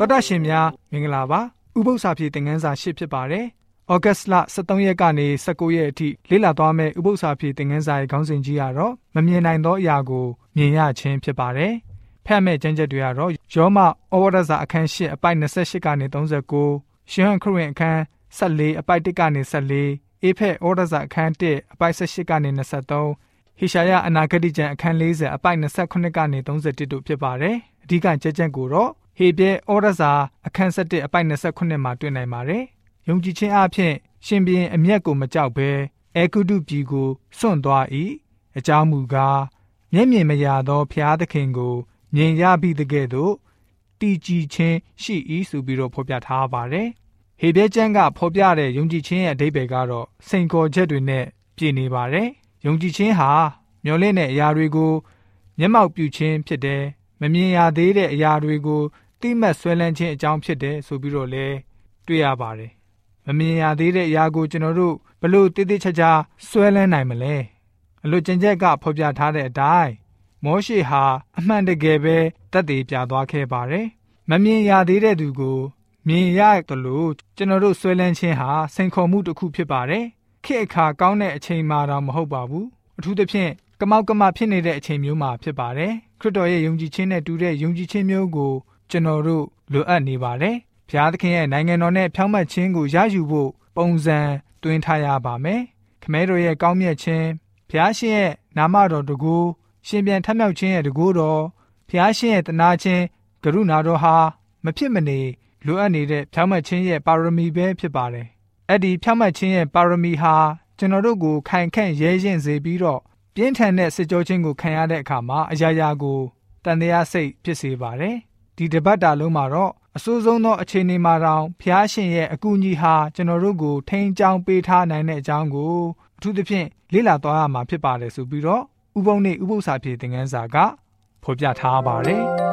တော်တာရှင်များမင်္ဂလာပါဥပု္ပ္ပစာဖြည့်သင်ခန်းစာ၈ဖြစ်ပါတယ်ဩဂတ်စ်လ23ရက်ကနေ19ရက်အထိလေ့လာသွားမယ့်ဥပု္ပ္ပစာဖြည့်သင်ခန်းစာရဲ့ခေါင်းစဉ်ကြီးကတော့မမြင်နိုင်သောအရာကိုမြင်ရခြင်းဖြစ်ပါတယ်ဖတ်မဲ့ကျမ်းချက်တွေကတော့ယောမဩဝါဒစာအခန်း၈အပိုက်28ကနေ39ရှင်ဟန်ခရစ်ဝင်အခန်း14အပိုက်1ကနေ14အေဖက်ဩဝါဒစာအခန်း1အပိုက်18ကနေ23ဟေရှာယအနာဂတိကျမ်းအခန်း40အပိုက်29ကနေ31တို့ဖြစ်ပါတယ်အဓိကကြက်ကြက်ကိုတော့ ဟေပြဲဩရစာအခန်း7အပိုက်29မှာတွေ့နိုင်ပါတယ်။ယုံကြည်ခြင်းအပြင်ရှင်ဘီရင်အမျက်ကိုမကြောက်ဘဲအေကုတုပြည်ကိုစွန့်သွား၏အကြောင်းမူကားမျက်မြင်မရသောဖျားသခင်ကိုမြင်ရပြီးတကဲ့သို့တည်ကြည်ခြင်းရှိ၏ဆိုပြီးတော့ဖော်ပြထားပါတယ်။ဟေပြဲကျမ်းကဖော်ပြတဲ့ယုံကြည်ခြင်းရဲ့အဓိပ္ပာယ်ကတော့စိန်ခေါ်ချက်တွေနဲ့ပြည့်နေပါတယ်။ယုံကြည်ခြင်းဟာမျော်လင့်တဲ့အရာတွေကိုမျက်မှောက်ပြုခြင်းဖြစ်တယ်။မမြင်ရသေးတဲ့အရာတွေကို တိမတ်ဆွဲလန်းခြင်းအကြောင်းဖြစ်တယ်ဆိုပြီးတော့လည်းတွေ့ရပါတယ်။မမြင်ရသေးတဲ့အရာကိုကျွန်တော်တို့ဘလို့တိတိကျကျဆွဲလန်းနိုင်မလဲ။အလို့ကျင့်ချက်ကဖော်ပြထားတဲ့အတိုင်းမောရှေဟာအမှန်တကယ်ပဲတက်တည်ပြသွားခဲ့ပါတယ်။မမြင်ရသေးတဲ့သူကိုမြင်ရတယ်လို့ကျွန်တော်တို့ဆွဲလန်းခြင်းဟာစိန်ခေါ်မှုတစ်ခုဖြစ်ပါတယ်။ခေတ်အခါကောင်းတဲ့အချိန်မှတော့မဟုတ်ပါဘူး။အထူးသဖြင့်ကမောက်ကမဖြစ်နေတဲ့အချိန်မျိုးမှာဖြစ်ပါတယ်။ခရစ်တော်ရဲ့ယုံကြည်ခြင်းနဲ့တူတဲ့ယုံကြည်ခြင်းမျိုးကို ကျွန်တော်တို့လိုအပ်နေပါတယ်။ဘုရားသခင်ရဲ့နိုင်ငံတော်နဲ့ဖြောင့်မတ်ခြင်းကိုရယူဖို့ပုံစံတွင်ထားရပါမယ်။ခမဲတော်ရဲ့ကောင်းမြတ်ခြင်းဘုရားရှင်ရဲ့နာမတော်တကူရှင်ပြန်ထမြောက်ခြင်းရဲ့တကူတော်ဘုရားရှင်ရဲ့တနာခြင်းကရုဏာတော်ဟာမဖြစ်မနေလိုအပ်နေတဲ့ဖြောင့်မတ်ခြင်းရဲ့ပါရမီပဲဖြစ်ပါတယ်။အဲ့ဒီဖြောင့်မတ်ခြင်းရဲ့ပါရမီဟာကျွန်တော်တို့ကိုခိုင်ခန့်ရဲရင်စေပြီးတော့ပြင်းထန်တဲ့စစ်ကြောခြင်းကိုခံရတဲ့အခါမှာအရာရာကိုတန်တရားစိတ်ဖြစ်စေပါတယ် ဒီတပတ်တာလုံးမှာတော့အဆိုးဆုံးသောအခြေအနေမှာတောင်ဖျားရှင်ရဲ့အကူအညီဟာကျွန်တော်တို့ကို ထိန်းချောင်းပေးထားနိုင်တဲ့အကြောင်းကိုအထူးသဖြင့်လေ့လာသွားရမှာဖြစ်ပါတယ်ဆိုပြီးတော့ဥပုံနဲ့ဥပု္ပ္ပစာပြေသင်ခန်းစာကဖော်ပြထားပါတယ်။